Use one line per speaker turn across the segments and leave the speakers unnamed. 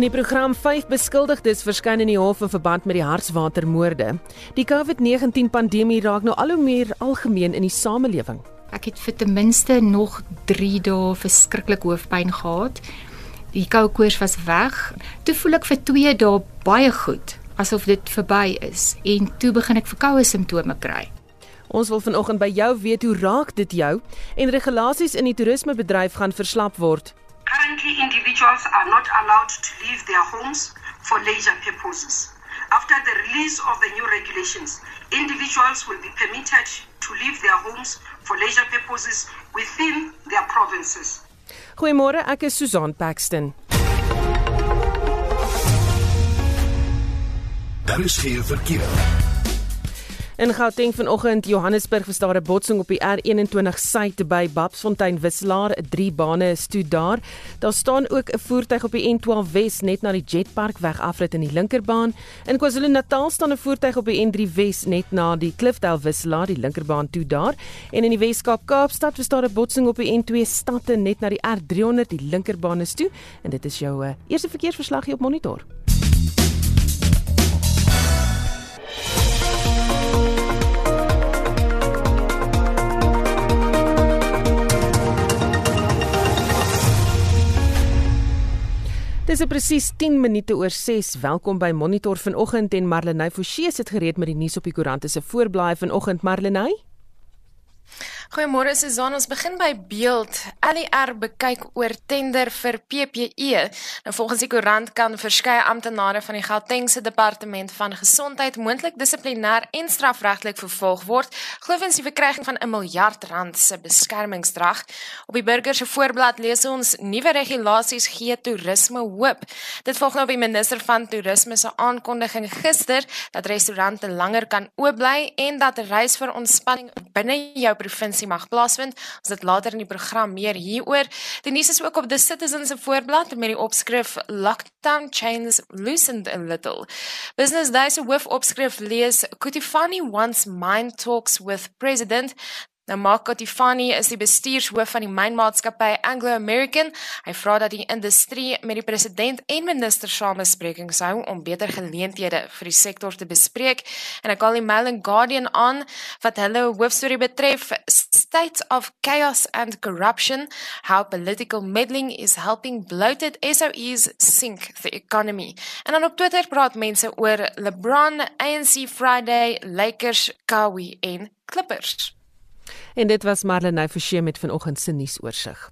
In die program 5 beskuldigdes verskyn in die hof in verband met die Hartswatermoorde. Die COVID-19 pandemie raak nou al hoe meer algemeen in die samelewing.
Ek het vir ten minste nog 3 dae verskriklik hoofpyn gehad. Die koue koors was weg. Toe voel ek vir 2 dae baie goed, asof dit verby is en toe begin ek verkoue simptome kry.
Ons wil vanoggend by jou weet hoe raak dit jou en regulasies in die toerismebedryf gaan verslap word.
Currently, individuals are not allowed to leave their homes for leisure purposes. After the release of the new regulations, individuals will be permitted to leave their homes for leisure purposes within their provinces.
Goeiemôre, ek is Susan Paxton.
Daar is geen verkeer.
In Gauteng vanoggend Johannesburg verstaar 'n botsing op die R21 suid by Babsfontein Wisselaar, 3 bane is toe daar. Daar staan ook 'n voertuig op die N12 Wes net na die Jetpark weg afrit in die linkerbaan. In KwaZulu-Natal staan 'n voertuig op die N3 Wes net na die Klifdale Wisselaar, die linkerbaan toe daar. En in die Weskaap Kaapstad verstaar 'n botsing op die N2 stadte net na die R300, die linkerbaan is toe. En dit is jou uh, eerste verkeersverslag hier op monitor. Dis presies 10 minute oor 6. Welkom by Monitor vanoggend en Marlenae Forsie sit gereed met die nuus op die koerante se voorblaai vanoggend Marlenae.
Goeiemôre Susan, ons begin by beeld. LER bekyk oor tender vir PPE. Nou volgens die koerant kan verskeie amptenare van die Gautengse Departement van Gesondheid moontlik dissiplinêr en strafregtelik vervolg word, glo-wens die verkryging van 'n miljard rand se beskermingsdrag. Op die burger se voorblad lees ons nuwe regulasies gee toerisme hoop. Dit volg nou op die minister van toerisme se aankondiging gister dat restaurante langer kan oop bly en dat reis vir ontspanning binne jou provinsie konferensie mag plaasvind. Ons dit later in die program meer hieroor. Die nuus is ook op The Citizen se voorblad met die opskrif Lockdown Chains Loosened a Little. Business Day se hoofopskrif lees Kutifani wants mind talks with president Nou Marco Tifani is die bestuurshoof van die mynmaatskappy Anglo American. Hy vra dat die industrie met die president en minister samesprekings hou om beter geleenthede vir die sektor te bespreek. En ek al die Mail and Guardian aan wat hulle hoofstorie betref, State of Chaos and Corruption: How Political Meddling is Helping Bloated SOEs Sink the Economy. En dan op Twitter praat mense oor LeBron, ANC Friday, Lakers, Kawhi en Clippers.
En dit was Marlenae Forsie met vanoggend se nuusoorseig.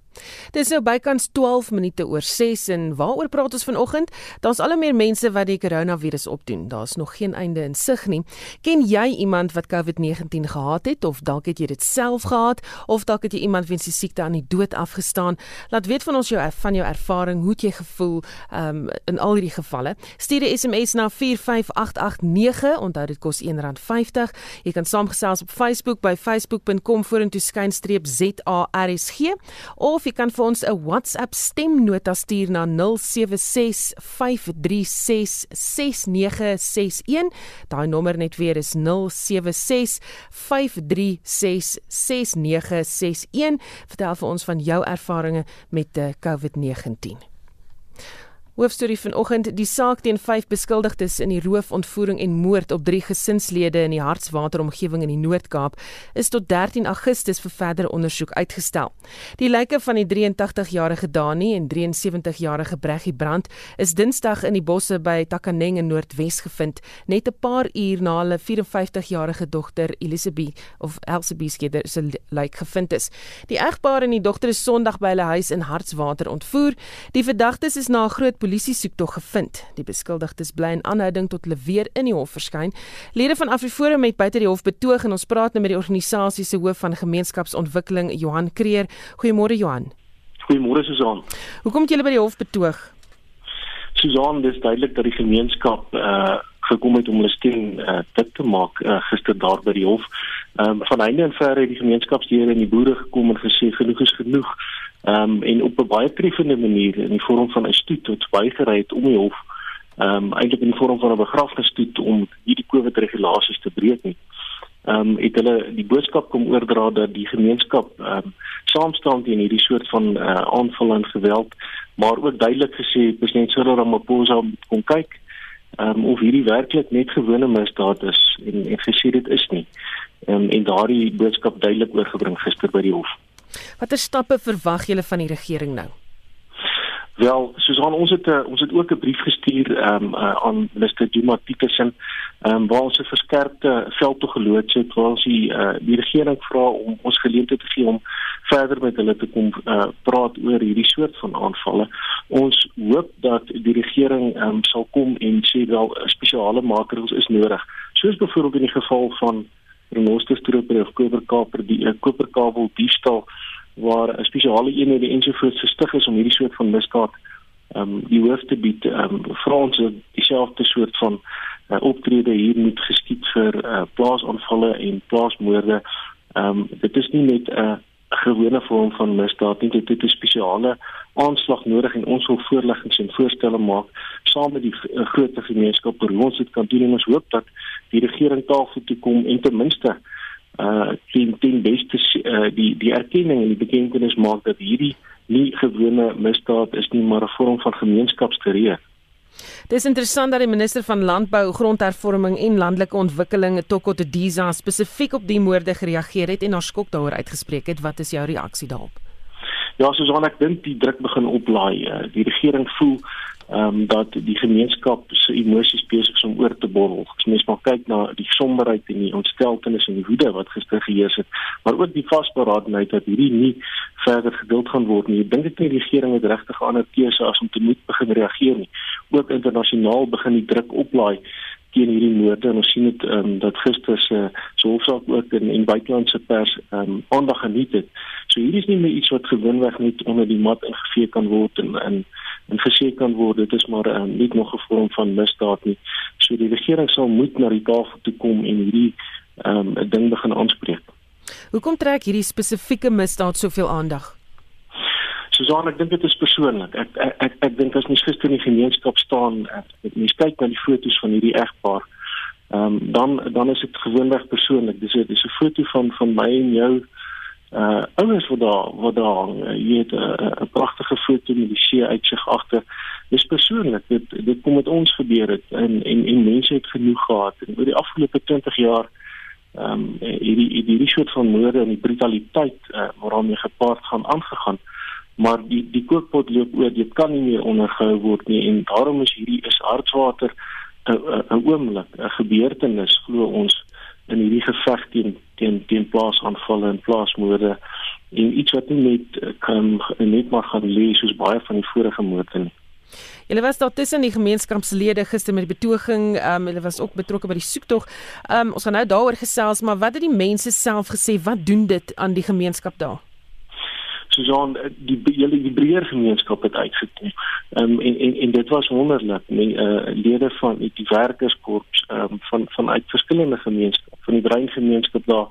Dis nou bykans 12 minute oor 6 en waaroor praat ons vanoggend? Daar's al hoe meer mense wat die koronavirus opdoen. Daar's nog geen einde in sig nie. Ken jy iemand wat COVID-19 gehad het of dalk het jy dit self gehad of dalk het jy iemand wie se siekte aan die dood afgestaan? Laat weet van ons jou van jou ervaring, hoe het jy gevoel um, in al hierdie gevalle? Stuur 'n SMS na 45889. Onthou dit kos R1.50. Jy kan saamgesels op Facebook by facebook.com vorentoe skynstreep ZARSG of jy kan vir ons 'n WhatsApp stemnota stuur na 0765366961. Daai nommer net weer is 0765366961. Vertel vir ons van jou ervarings met die COVID-19. Hoofstorie vanoggend: Die saak teen 5 beskuldigdes in die roof, ontvoering en moord op 3 gesinslede in die Hartswater omgewing in die Noord-Kaap is tot 13 Augustus vir verdere ondersoek uitgestel. Die lyke van die 83-jarige Dani en 73-jarige Breggie Brand is Dinsdag in die bosse by Takaneng in Noordwes gevind, net 'n paar uur na hulle 54-jarige dogter Elisabeth of Elsabeth Skeder se lijk gevind is. Die egpaar en die dogter is Sondag by hulle huis in Hartswater ontvoer. Die verdagtes is na 'n groot polisie soek tog gevind. Die beskuldigdes bly in aanhouding tot hulle weer in die hof verskyn. Lede van Afriforum het buite die hof betoog en ons praat nou met die organisasie se hoof van gemeenskapsontwikkeling Johan Kreer. Goeiemôre Johan.
Goeiemôre Susan.
Hoekom het julle by die hof betoog?
Susan, dis duidelik dat die gemeenskap uh gekom het om hulle stem uh, dit te maak uh, gister daar by die hof. Ehm um, van einde en verre het die gemeenskapslede en die boere gekom en gesê genoeg is genoeg. Ehm um, en op 'n baie treffende manier in die vorm van 'n stoet wat bygery het om die hof ehm um, eintlik in die vorm van 'n begrafnisstoet om hierdie COVID regulasies te breek nie. Ehm um, het hulle die boodskap kom oordra dat die gemeenskap ehm um, saamstaan teen hierdie soort van uh, aanval en geweld maar ook duidelik gesê president Cyril Ramaphosa moet kom kyk um, of hierdie werklik net gewone misdaad is en en gesê dit is nie. Um, en daardie boodskap duidelik oorgebring gister by die hof.
Watter stappe verwag julle van die regering nou?
Wel, Susan, ons het uh, ons het ook 'n brief gestuur um, uh, aan minister Duma Petersen um, waar ons 'n verskerpte veld toe geloods het waar ons die, uh, die regering vra om ons geleentheid te gee om verder met hulle te kom uh, praat oor hierdie soort van aanvalle. Ons hoop dat die regering um, sal kom en sê wel spesiale maatreëls is nodig. Soos byvoorbeeld in die geval van renosterstroper of koperkaper die uh, koperkabel diefstal waar 'n spesiale eenheid die ensovoorts gestig is om hierdie soort van misdaad ehm um, die hoof te bied ehm um, Frans dieselfde soort van uh, optrede hier moet geskied vir uh, plaasaanvalle en plaasmoorde. Ehm um, dit is nie net 'n uh, gewone vorm van misdaad nie, dit het 'n spesiale aanslag nodig en ons wil voorleggings en voorstelle maak saam met die uh, groot gemeenskap oor hoe ons dit kan doen en ons hoop dat die regering tafel toe kom en ten minste uh teen teen beste uh, die die erkenning en die bekendtenis maak dat hierdie nie gewone misdaad is nie maar 'n vorm van gemeenskapsgereed.
Dis interessant dat die minister van landbou, grondhervorming en landelike ontwikkeling Toko Tediza spesifiek op die moorde gereageer het en haar skok daaroor uitgespreek het. Wat is jou reaksie daarop?
Ja, soos ek dink die druk begin oplaai. Uh, die regering voel ehm um, dat die gemeenskap se emosies besig is om oor te borrel. As mens maar kyk na die somberheid en die ontsteltenis en die woede wat gister geheers het, maar ook die vasberadenheid dat hierdie nie verder geduld gaan word nie. Ek dink dit die regering het regtig 'n ander keuse as om te moet begin reageer nie. Ook internasionaal begin die druk oplaai teen hierdie moorde en ons sien dit ehm um, dat gister se so hofsaak ook in en buitelandse pers ehm um, aandag geniet het. So hierdie is nie meer iets wat gewoonweg net onder die mat ingevee kan word en in en gesê kan word dit is maar um, nie nog 'n vorm van misdaad nie. So die regering sal moet na die tafel toe kom en hierdie ehm um, ding begin aanspreek.
Hoekom trek hierdie spesifieke misdaad soveel aandag?
Susan, ek dink dit is persoonlik. Ek ek ek, ek dink as mens gister in die gemeenskap staan, ek mens kyk na die foto's van hierdie egpaar, ehm um, dan dan is dit gewoonweg persoonlik. Dis dit is 'n foto van van my en jou uh ouers wat daar wat daar hang. Jy het 'n uh, 'n pragtige foto met die see uitsig agter. Dis persoonlik. Dit dit kom met ons gebeur het en en en mense het genoeg gehad en oor die afgelope 20 jaar ehm um, hierdie hierdie soort van moorde en die brutaliteit uh, waarmee gepaard gaan aangegaan. Maar die die kookpot loop oor. Dit kan nie meer ondergehou word nie en daarom is hierdie is hartswater 'n 'n oomblik, 'n gebeurtenis glo ons in hierdie geveg teen teen teen plaasaanvalle en plaasmoorde en iets wat nie net eh, kan net maar gaan lees soos baie van die vorige moorde nie.
Julle was daar tussen die gemeenskapslede gister met die betoging, ehm um, hulle was ook betrokke by die soektog. Ehm um, ons gaan nou daaroor gesels, maar wat het die mense self gesê? Wat doen dit aan die gemeenskap daar?
Susan die hele die breër gemeenskap het uitgekom. Ehm um, en, en en dit was wonderlik. Die uh, lede van die werkerskorps ehm um, van van uit verskillende gemeenskappe, van die breingemeenskap daar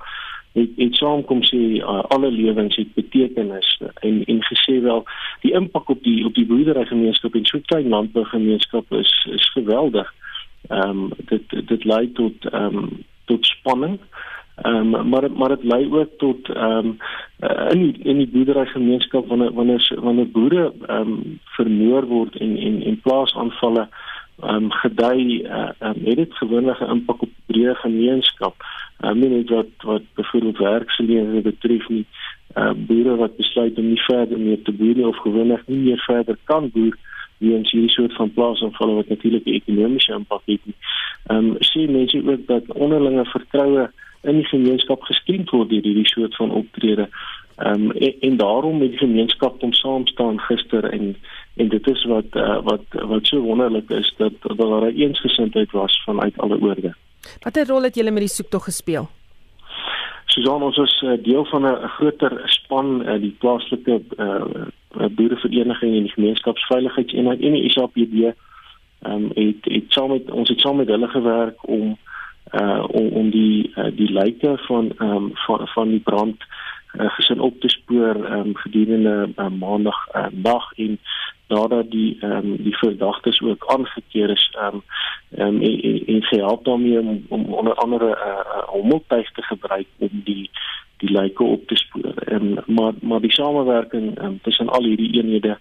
het het saamkom sê uh, alle lewens het betekenis en en gesê wel die impak op die op die boerderygemeenskap en so klein landbougemeenskap is is geweldig. Ehm um, dit dit lei tot ehm um, tot spanning. Um, maar maar dit lei ook tot ehm um, uh, in die, in die boerderygemeenskap wanneer wanneer wanneer boere ehm um, vermoor word en en en plaasaanvalle ehm um, gedei uh, um, het dit gewoonlik 'n impak op breë gemeenskap. Ehm um, net wat wat byvoorbeeld werksgeleenthede betref nie uh, boere wat besluit om nie verder mee te boer nie of gewoonlik nie meer verder kan boer wie ons hierdie soort van plaasaanvalle wat natuurlik 'n ekonomiese impak het. Ehm um, sien mense ook dat onderlinge vertroue in die gemeenskap gestremd word deur hierdie soort van optrede. Ehm um, en, en daarom het die gemeenskap om saam staan gister en en dit is wat uh, wat wat so wonderlik is dat dat daar 'n eensgesindheid was vanuit alle oorde.
Watter rol het julle met die soektog gespeel?
Susan ons is uh, deel van 'n groter span uh, die plaaslike uh, boerevereniging en die gemeenskapsveiligheidseenheid en die SAPD ehm um, het het saam met ons het saam met hulle gewerk om uh om om die uh, die lyke van ehm um, van van die brand uh, gesin op te spoor ehm um, gedurende uh, maandag uh, nag en nadat die ehm um, die verdagtes ook aangekeer is ehm um, um, en, en, en gehelp daarmee om, om onder andere uh, hommeltuig te gebruik om die die lyke op te spoor. En maar maar die samewerking um, tussen al hierdie eenhede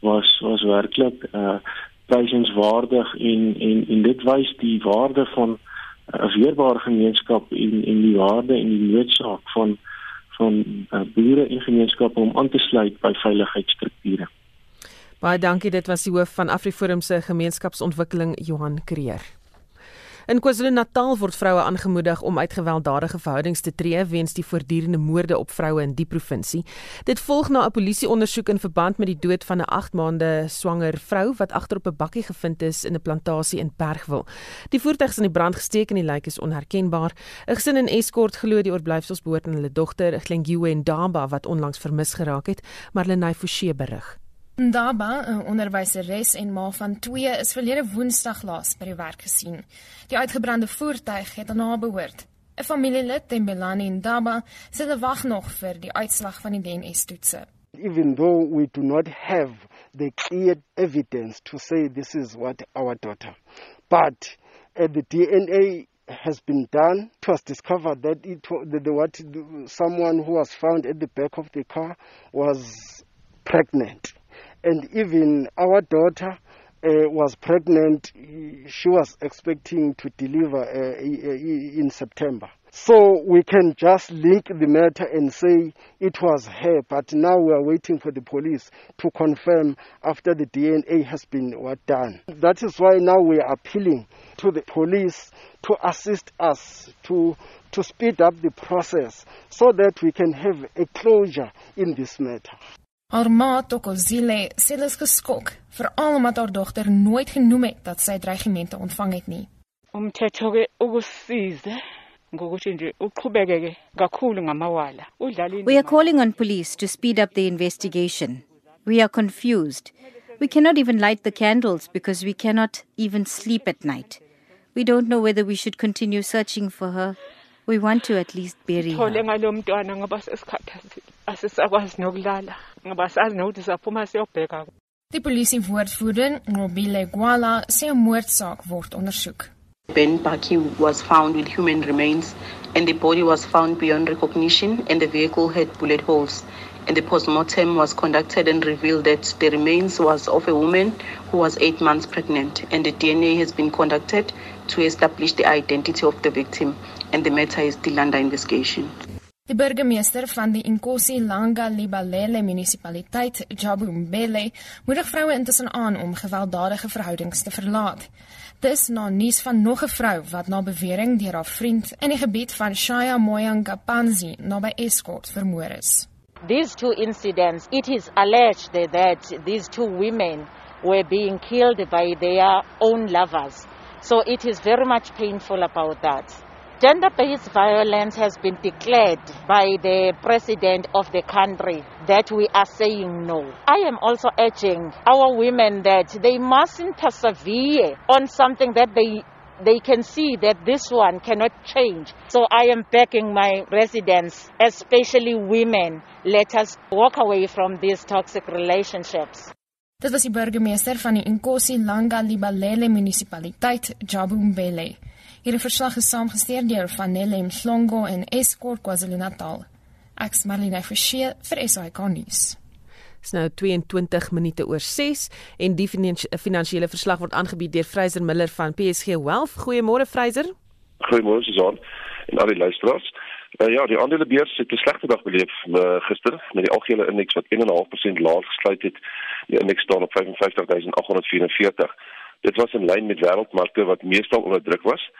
was was werklik uh prysenswaardig en en en dit wys die waarde van 'n weerbare gemeenskap en en die waarde en die noodsaak van van uh, boere en gemeenskappe om aan te sluit by veiligheidsstrukture.
Baie dankie, dit was die hoof van Afriforum se gemeenskapsontwikkeling Johan Creer. In KwaZulu-Natal word vroue aangemoedig om uit gewelddadige verhoudings te tree weens die voortdurende moorde op vroue in die provinsie. Dit volg na 'n polisieondersoek in verband met die dood van 'n 8 maande swanger vrou wat agter op 'n bakkie gevind is in 'n plantasie in Bergwil. Die voertuig is in die brand gesteek en die lijk is onherkenbaar. 'n Gesin in Escort glo die oorblyfsels behoort aan hulle dogter, Glengiwe Ndaba wat onlangs vermis geraak het, maar Lenay Forsie berig.
Ndaba, 'n onderwyseres en ma van 2, is verlede Woensdag laas by die werk gesien. Die uitgebrande voertuig het aan haar behoort. 'n Familielid, Tembelani Ndaba, sê hulle wag nog vir die uitslag van die DNA-toetse.
Even though we do not have the clear evidence to say this is what our daughter, but uh, the DNA has been done. It was discovered that it the, the what someone who was found at the back of the car was pregnant. And even our daughter uh, was pregnant. She was expecting to deliver uh, in September. So we can just link the matter and say it was her, but now we are waiting for the police to confirm after the DNA has been what done. That is why now we are appealing to the police to assist us to to speed up the process so that we can have a closure in this matter.
Haar ma Tokozile sê dit is geskok, veral omdat haar dogter nooit genoem het dat sy dreigemente ontvang het nie.
Umthetho ke ukusiza ngokuthi nje uqhubekeke kakhulu ngamawala. Udlala
We are calling on police to speed up the investigation. We are confused. We cannot even light the candles because we cannot even sleep at night. We don't know whether we should continue searching for her. We want to at least bury her.
Thole ngalomntwana ngoba sesikhathazile. Asisakwazi nokulala. ngoba sazi nokuthi saphuma siyobheka
Die polisie woordvoerder Ngobile Gwala sê 'n moordsaak word ondersoek.
Ben Baki was found with human remains and the body was found beyond recognition and the vehicle had bullet holes and the postmortem was conducted and revealed that the remains was of a woman who was 8 months pregnant and the DNA has been conducted to establish the identity of the victim and the matter is still under investigation.
Die burgemeester van die Inkosi Langa Libalele munisipaliteit, Jabu Mbele, moedig vroue intussen aan om gewelddadige verhoudings te verlaat. Dis na nuus van nog 'n vrou wat na bewering deur haar vriend in die gebied van Shaya Moyanga Panzi naby Escort vermoor is.
These two incidents, it is alleged that these two women were being killed by their own lovers. So it is very much painful about that. Gender based violence has been declared by the president of the country that we are saying no. I am also urging our women that they mustn't persevere on something that they they can see that this one cannot change. So I am begging my residents, especially women, let us walk away from these toxic relationships.
Dit was die burgemeester van die Inkosi Langa Libalele munisipaliteit, Jabu. Hierdie verslag is saamgestel deur Vanelle Mhlongo en Escort KwaZulu-Natal. Ek's Marlene Forsie vir SAK nuus.
Dis nou 22 minute oor 6 en die finansiële verslag word aangebied deur Fraser Miller van PSG Wealth. Goeiemôre Fraser.
Goeiemôre Susan en al die luisteraars. Uh, ja, die aandelebeurs het 'n slegte dag beleef uh, gister met die algehele indeks wat 1.5% laag gesluit het. Die indeks staan op 55844. Dit was in lyn met wêreldmarkte wat meestal onder druk was.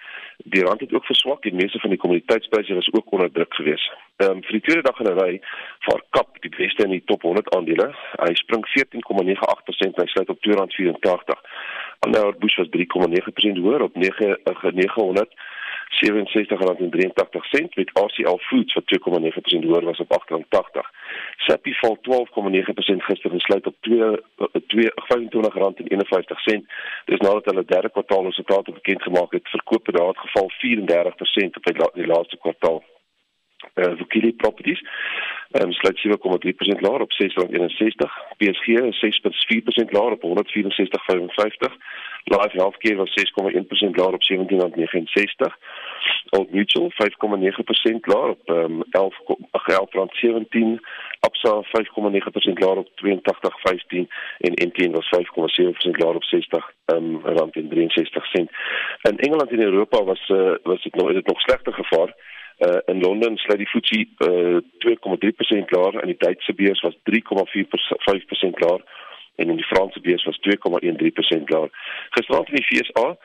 Die rand het ook verswak en meeste van die kommoditeitspryse was ook onder druk geweest. Ehm um, vir die tweede dag in 'n ry vaar Kap die beste in die top 100 aandele. Hy spring 14,98% en hy sluit op R284. Ander Bush was 3,9% hoër op 9 900 eh, R67.83 met ACL Foods wat 2,9% hoër was op R8.80. Sappi val 12,9% gister gesluit op 2 eh, R25.51. Dis nadat hulle derde kwartaal resultate bekend gemaak het, verkope daar het geval 34% op die laaste kwartaal. Uh, Vukile Properties ehm um, sluit 7,3% laer op 661. PSG is 6,4% laer op 164,55. Life Healthcare was 6,1% laer op 17,69. Old Mutual 5,9% laer op um, 11 11.17 Absa 5,9% laer op 82.15 en MTN was 5,7% laer op 60 um, rand en 63 sent. In Engeland en Europa was uh, was dit nog dit nog slegter gevaar. Uh, in Londen sluit die FTSE uh, 2,3% laer en die Duitse beurs was 3,45% laer en in die Franse beurs was 2,13% laer. Gisterand in die FSA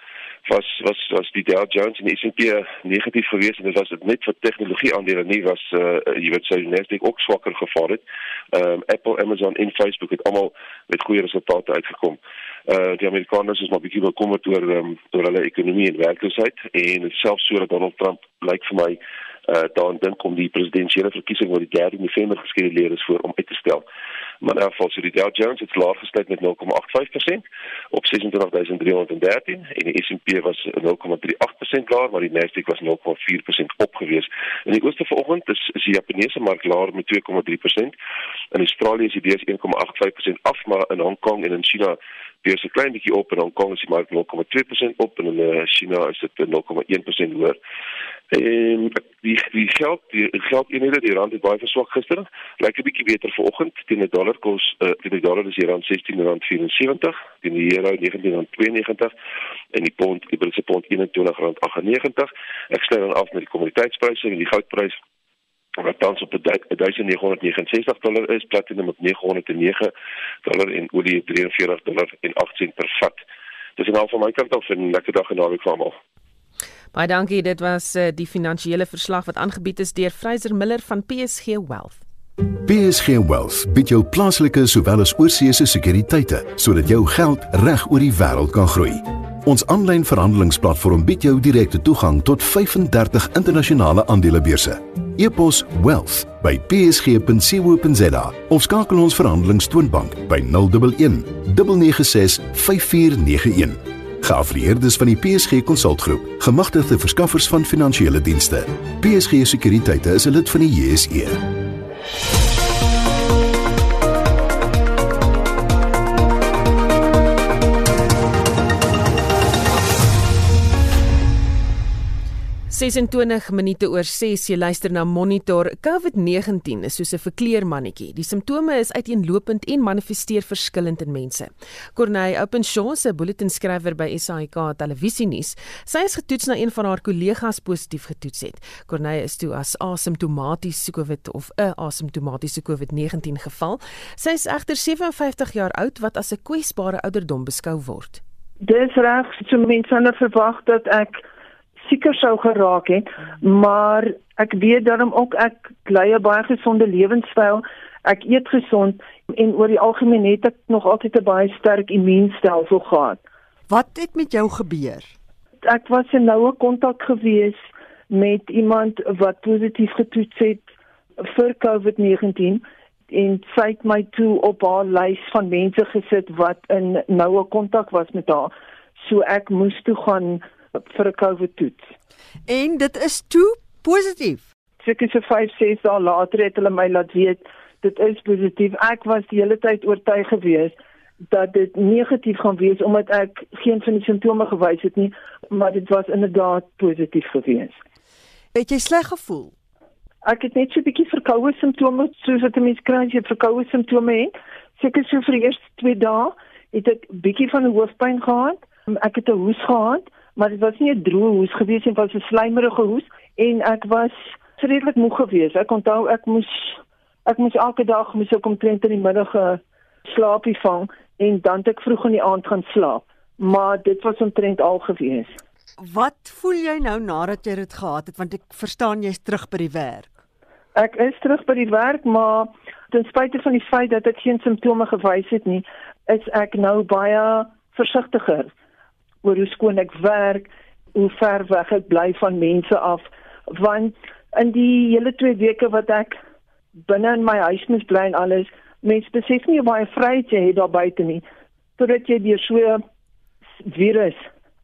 was was was die Dow Jones en die S&P negatief geweest en dit was dit net vir tegnologie aandele nie was uh, jy weet sy Nasdaq ook swakker gevaar het. Ehm um, Apple, Amazon en Facebook het almal met goeie resultate uitgekom. Uh die Amerikaners is maar bietjie bekommerd oor um, oor hulle ekonomie en werkloosheid en selfs so dat Donald Trump lyk vir my uh dan dink om die presidentsiële verkiesing wat die 3 November geskeduleer is voor om uit te stel. Maar nou volgens die Dow Jones het laag gesluit met 0,85% op 26313 en die S&P was 0,38% laer, maar die Nasdaq was 0,4% opgewees. In die ooste vanoggend is, is die Japannese mark laer met 2,3%. In Australië is die beurs 1,85% af, maar in Hong Kong en in China beurs 'n klein bietjie op en Hong Kong die mark 0,2% op en in uh, China is dit 0,1% hoër. En die die geld die geld eenhede die rand het baie verswak gister. Lyk 'n bietjie beter vanoggend teen 'n dollar kos uh, teen 'n dollar is hier rand 16.74 teen die euro 19.92 en die pond die Britse pond 21.98. Ek sluit dan af met die kommoditeitspryse en die goudprys wat tans op 1969 dollar is, platinum op 909 dollar en olie 43 dollar en 8 sent per vat. Dis en al van my kant af 'n lekker dag en naweek vir almal.
Baie dankie, dit was uh, die finansiële verslag wat aangebied is deur Fraser Miller van PSG Wealth.
PSG Wealth bied jou plaaslike sowel as oorsese sekuriteite sodat jou geld reg oor die wêreld kan groei. Ons aanlyn verhandelingsplatform bied jou direkte toegang tot 35 internasionale aandelebeurse. E-pos wealth by psg.co.za of skakel ons verhandelingstoonbank by 011 996 5491. Geaffilieerdes van die PSG Konsultgroep, gemagtigde verskaffers van finansiële dienste. PSG Sekuriteite is 'n lid van die JSE.
26 minute oor 6 jy luister na Monitor. COVID-19 is soos 'n verkleermannetjie. Die simptome is uiteenlopend en manifesteer verskillend in mense. Corneille Openshaw, 'n bulletinskrywer by SAK televisienuus, sy is getoets na een van haar kollegas positief getoets het. Corneille is toe as asymptomatiese COVID of 'n asymptomatiese COVID-19 geval. Sy is egter 57 jaar oud wat as 'n kwesbare ouderdom beskou word.
Dis reg, so mense het verwag dat ek sieker sou geraak het, maar ek weet daarom ook ek lei 'n baie gesonde lewenstyl. Ek eet gesond en oor die algemeen het ek nog altyd 'n baie sterk immuunstelsel gehad.
Wat het met jou gebeur?
Ek was in noue kontak gewees met iemand wat positief getoets het vir COVID-19 en sy het my toe op haar lys van mense gesit wat in noue kontak was met haar. So ek moes toe gaan vir 'n COVID toets.
En dit is toe positief.
Seker so 5, 6 dae later het hulle my laat weet dit is positief. Ek was die hele tyd oortuig geweest dat dit negatief gaan wees omdat ek geen van die simptome gewys het nie, maar dit was inderdaad positief geweest.
Het jy sleg gevoel?
Ek het net so 'n bietjie verkoue simptome, soos wat 'n mens kry as jy verkoue simptome het. Seker so vir die eerste 2 dae het ek bietjie van hoofpyn gehad. Ek het 'n hoes gehad maar dit was nie 'n droë hoes gewees nie, dit was 'n slijmerige hoes en ek was redelik moeg geweest. Ek onthou ek moes ek moes elke dag moes ek omtrent in die middag 'n slaapie vang en dan het ek vroeg in die aand gaan slaap. Maar dit was omtrent al geweest.
Wat voel jy nou nadat jy dit gehad het want ek verstaan jy's terug by die werk.
Ek is terug by die werk, maar ten spyte van die feit dat ek geen simptome gewys het nie, is ek nou baie versigtiger oor hoe skoon ek werk, hoe ver weg ek bly van mense af, want in die hele 2 weke wat ek binne in my huis moet bly en alles, mense besef nie baie vryheid jy het daar buite nie, totdat jy deur so virus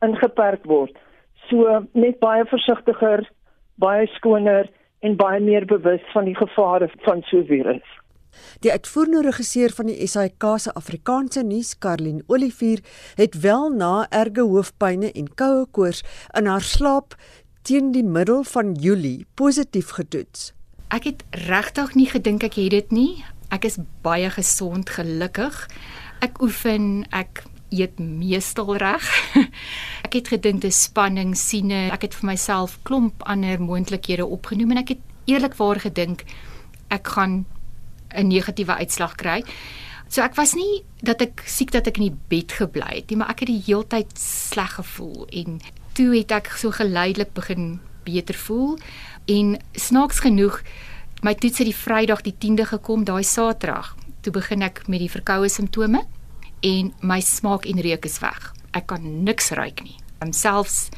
ingeperk word. So net baie versigtiger, baie skoner en baie meer bewus van die gevare van so 'n virus.
Die uitvoerende regisseur van die SAK se Afrikaanse nuus, Karlin Olivier, het wel na erge hoofpynne en koue koors in haar slaap teen die middel van Julie positief getoets?
Ek het regtig nie gedink ek het dit nie. Ek is baie gesond, gelukkig. Ek oefen, ek eet meestal reg. ek het gedink dis spanning, siene. Ek het vir myself klomp ander moontlikhede opgenoem en ek het eerlikwaar gedink ek gaan 'n negatiewe uitslag kry. So ek was nie dat ek siek dat ek in die bed gebly het nie, maar ek het die heeltyd sleg gevoel en toe het ek so geleidelik begin beter voel en snaaks genoeg my toets het die Vrydag die 10de gekom, daai Saterdag. Toe begin ek met die verkoue simptome en my smaak en reuk is weg. Ek kan niks ruik nie. Ek selfs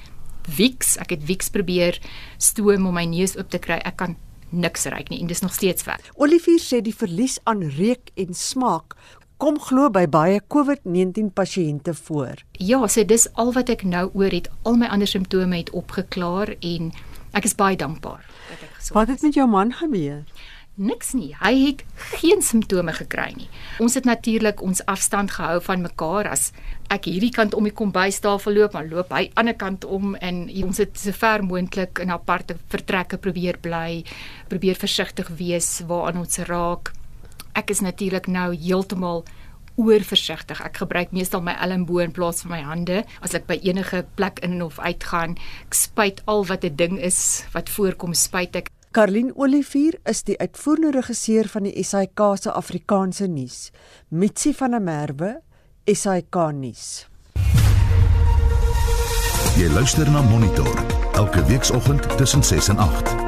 Vicks, ek het Vicks probeer stoom om my neus oop te kry. Ek kan niks ruik nie en dis nog steeds weg.
Olivier sê die verlies aan reuk en smaak kom glo by baie COVID-19 pasiënte voor.
Ja, so dis al wat ek nou oor het. Al my ander simptome het opgeklaar en ek is baie dankbaar dat ek
gesond is. Wat het met jou man gebeur?
Niks nie. Hy het geen simptome gekry nie. Ons het natuurlik ons afstand gehou van mekaar as ek hierdie kant om die kombuistafel loop, dan loop hy ander kant om en ons het so ver moontlik in aparte vertrekke probeer bly, probeer versigtig wees waaraan ons raak. Ek is natuurlik nou heeltemal oorversigtig. Ek gebruik meestal my elmboë in plaas van my hande as ek by enige plek in of uit gaan. Ek spuit al wat 'n ding is wat voorkom, spuit ek.
Karlin Olivier is die uitvoerende regisseur van die SAK se Afrikaanse nuus. Mitsi van der Merwe, SAK nuus.
Jy luister na Monitor elke weekoggend tussen 6 en 8.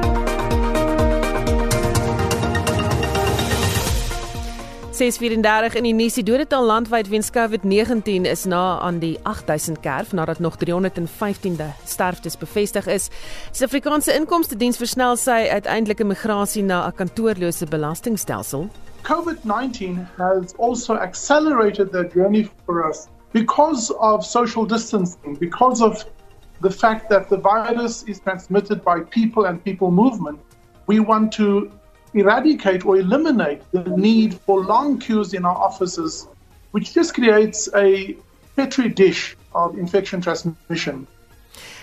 Ses 34 in die nuus die dodetal landwyd weens COVID-19 is na aan die 8000 kerf nadat nog 315de sterftes bevestig is. Die Suid-Afrikaanse Inkomste Diens versnel sy uiteindelike migrasie na 'n kantoorlose belastingstelsel.
COVID-19 has also accelerated the journey for us because of social distancing, because of the fact that the virus is transmitted by people and people movement. We want to eradicate or eliminate the need for long queues in our offices, which just creates a petri dish of infection transmission.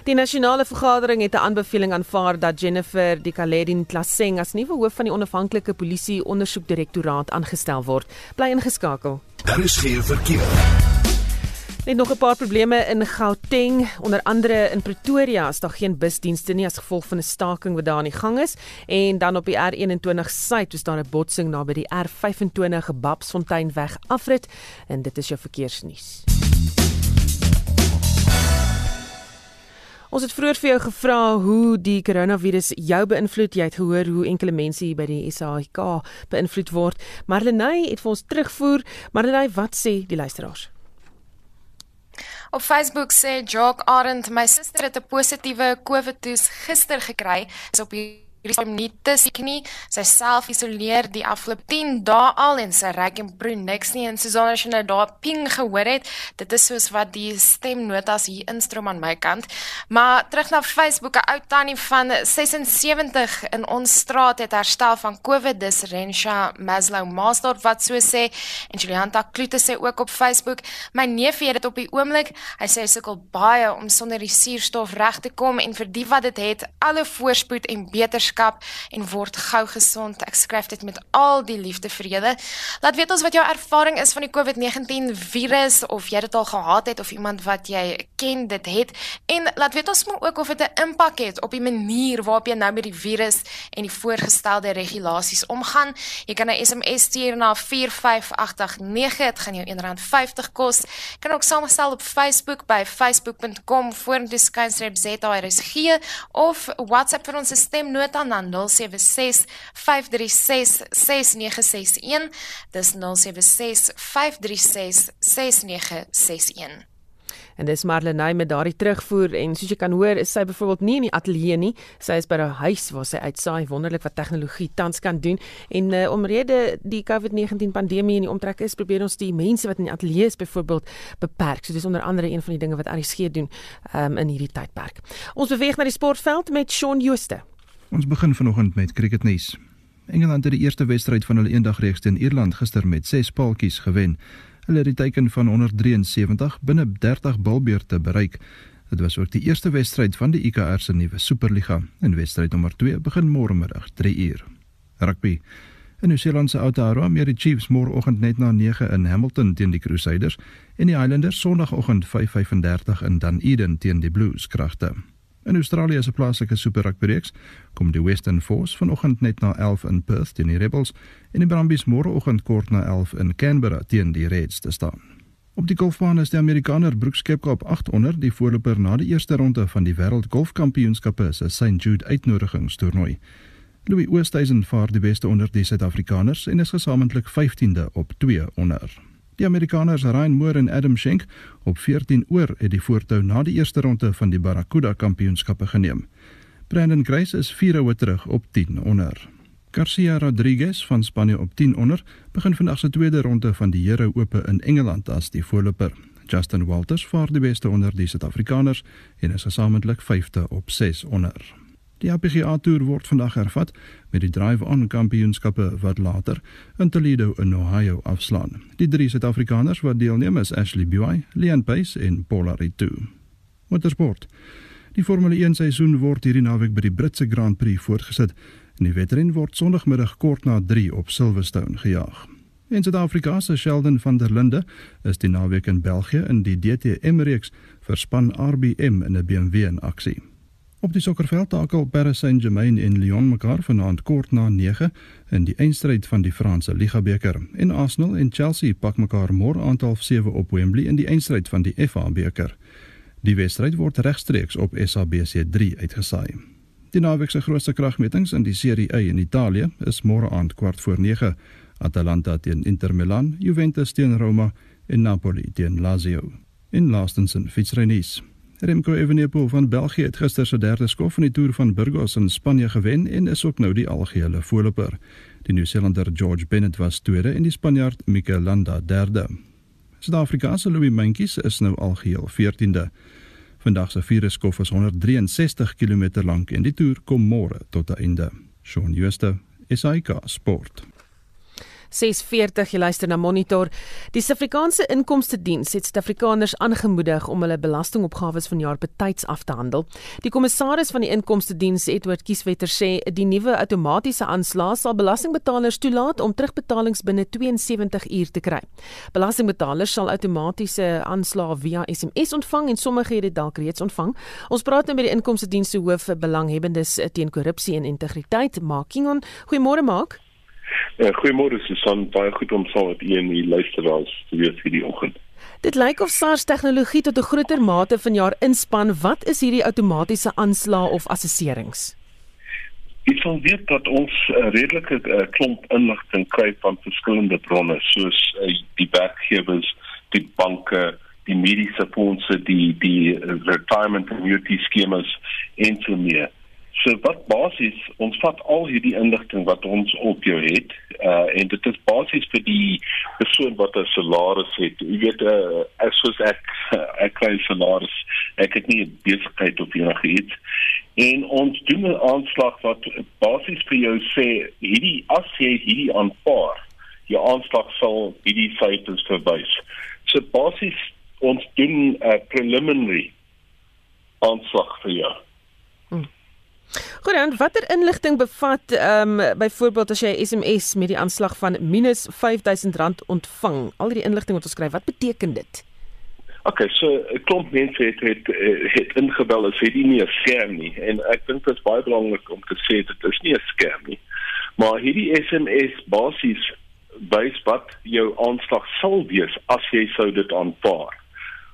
Die nasionale vergadering het 'n aanbeveling aanvaar dat Jennifer Di Caledin Klaseng as nuwe hoof van die onafhanklike polisie ondersoekdirektoraat aangestel word. Bly ingeskakel.
Daar is geen verkeer.
Net nog 'n paar probleme in Gauteng, onder andere in Pretoria is daar geen busdienste nie as gevolg van 'n staking wat daar aan die gang is en dan op die R21 suid is daar 'n botsing naby die R25 Babsfonteinweg afrit en dit is jou verkeersnuus. Ons het vroeër vir jou gevra hoe die koronavirus jou beïnvloed. Jy het gehoor hoe enkele mense hier by die SAIK beïnvloed word. Marlenae het vir ons terugvoer. Marlenae, wat sê die luisteraars?
Op Facebook sê Jock Arend, my suster het 'n positiewe COVID-toets gister gekry. Is op die hierdie nie te siek nie. Sy self isoleer die afgelope 10 dae al en sy reik en proe niks nie en Susanna as jy nou daar ping gehoor het, dit is soos wat die stemnotas hier instroom aan my kant. Maar terug na Facebook, 'n ou tannie van 76 in ons straat het herstel van COVID, dis Rensha Maslow Master wat so sê en Julianta Klute sê ook op Facebook, my neefie het dit op die oomblik. Hy sê hy sukkel baie om sonder die suurstof reg te kom en vir die wat dit het, alle voorspoed en beter ouerskap en word gou gesond. Ek skryf dit met al die liefde vir julle. Laat weet ons wat jou ervaring is van die COVID-19 virus of jy dit al gehad het of iemand wat jy ken dit het en laat weet ons ook of dit 'n impak het op die manier waarop jy nou met die virus en die voorgestelde regulasies omgaan. Jy kan 'n SMS stuur na 45889. Dit gaan jou R1.50 kos. Jy kan ook saamgestel op Facebook by facebook.com/vorentoeskynstreepzrsg of WhatsApp vir ons stemnota na 076 536 6961 dis 076 536 6961
En dis Marlenae met daardie terugvoer en soos jy kan hoor, is sy byvoorbeeld nie in die ateljee nie. Sy is by haar huis waar sy uitsaai wonderlik wat tegnologie tans kan doen. En uh, omrede die COVID-19 pandemie in die omtrek is, probeer ons die mense wat in die ateljee is byvoorbeeld beperk. So dis onder andere een van die dinge wat RSG doen um, in hierdie tydperk. Ons beweeg na die sportveld met Shaun Jooste.
Ons begin vanoggend met cricketnuus. Engeland het die eerste wedstryd van hulle eendagreeks teen Ierland gister met 6 paaltjies gewen. Hulle het die teiken van 173 binne 30 balbeurte bereik. Dit was ook die eerste wedstryd van die IKR se nuwe Superliga. En wedstryd nommer 2 begin môre middag 3uur. Rugby. In Nieu-Seeland se Aotearoa meer die Chiefs môreoggend net na 9 in Hamilton teen die Crusaders en die Highlanders sonoggend 5:35 in Dunedin teen die Blues kragte. In Australië se plaaslike Super Rugby reeks kom die Western Force vanoggend net na 11 in Perth teen die Rebels en die Brumbies môreoggend kort na 11 in Canberra teen die Reds te staan. Op die golfbaan is die Amerikaner Brooks Koepka op 800 die voorloper na die eerste ronde van die Wêreld Golfkampioenskappe se St Jude uitnodigingstoernooi. Louis Oosthuizen vaar die beste onder die Suid-Afrikaners en is gesamentlik 15de op 2 onder. Die Amerikaners Ryan Moore en Adam Schenk op 14 oor het die voortou na die eerste ronde van die Barracuda Kampioenskappe geneem. Brandon Grace is 4 oor terug op 10 onder. Garcia Rodriguez van Spanje op 10 onder begin vandag se tweede ronde van die Here Ope in Engeland as die voorloper. Justin Walters vaar die beste onder die Suid-Afrikaners en is gesamentlik 5de op 6 onder. Die APGA Tour word vandag hervat met die Drive-On Kampioenskappe wat later in Toledo in Ohio afslaan. Die drie Suid-Afrikaners wat deelneem is Ashley Buy, Leon Pace en Paula Ritu. Motorsport. Die Formule 1 seisoen word hierdie naweek by die Britse Grand Prix voortgesit en die wedren word Sondagmiddag kort na 3 op Silverstone gejaag. In Suid-Afrika se Sheldon van der Linde is die naweek in België in die DTM reeks vir span RBM in 'n BMW in aksie. Op die sokkerveld takel Paris Saint-Germain en Lyon mekaar vanaand kort na 9 in die eindstryd van die Franse Liga beker. En Arsenal en Chelsea pak mekaar môre aand half 7 op Wembley in die eindstryd van die FA beker. Die wedstryd word regstreeks op SABC3 uitgesaai. Die naweek se grootste kragmetings in die Serie A in Italië is môre aand kwart voor 9. Atalanta teen Inter Milan, Juventus teen Roma en Napoli teen Lazio. In laastens in fietsrennies. Remco Evenepoel van België het gister se derde skof in die Tour van Burgos in Spanje gewen en is ook nou die algehele voorloper. Die Nieu-Seelander George Bennett was tweede en die Spanjaard Mikel Landa derde. Suid-Afrikaanse Louis Mentjes is nou algeheel 14de. Vandag se vierde skof is 163 km lank en die toer kom môre tot 'n einde. Shaun Schuster, SAK Sport.
6:40 jy luister na Monitor. Die Suid-Afrikaanse Inkomste Diens het Suid-Afrikaners aangemoedig om hulle belastingopgawes vanjaar betyds af te handel. Die kommissaris van die Inkomste Diens, Edward Kieswetter, sê die nuwe outomatiese aanslag sal belastingbetalers toelaat om terugbetalings binne 72 uur te kry. Belastingbetalers sal outomatiese aanslag via SMS ontvang en sommige het dit dalk reeds ontvang. Ons praat nou met die Inkomste Diens se hoof belanghebbendes teen korrupsie en integriteit, Mark Kingon. Goeiemôre Mark.
Uh, Goeiemôre Susan, baie goed om saam met u en die luisteraars te wees hierdie oggend.
Dit lyk of SARS tegnologie tot 'n groter mate vanjaar inspann. Wat is hierdie outomatiese aanslae of assesserings?
Ek sal weet dat ons uh, redelike uh, klomp inligting kry van verskillende bronne soos uh, die werkgewers, die banke, die mediese fondse, die die retirement annuity skemas en so meer. So wat basies ons vat al hierdie inligting wat ons op jou het uh en dit is basies vir die persoon wat 'n salaris het. Jy weet uh as soos ek ek kry salaris. Ek het nie besigheid of enigiets. En ons doen 'n aanslag wat basies vir jou sê hierdie as jy hierdie aanvaar, jou aanslag sal hierdie syfers verwys. So basies ons doen 'n uh, preliminary aanslag vir jou.
Goed dan, watter inligting bevat ehm um, byvoorbeeld as jy SMS met die aanslag van minus R5000 ontvang? Al die inligting wat ons skryf, wat beteken dit?
Okay, so 'n klomp mense het het het ingebel as dit nie 'n scam nie en ek dink dit is baie belangrik om te sê dit is nie 'n scam nie. Maar hierdie SMS basies wys wat jou aanslag sal wees as jy sou dit aanvaar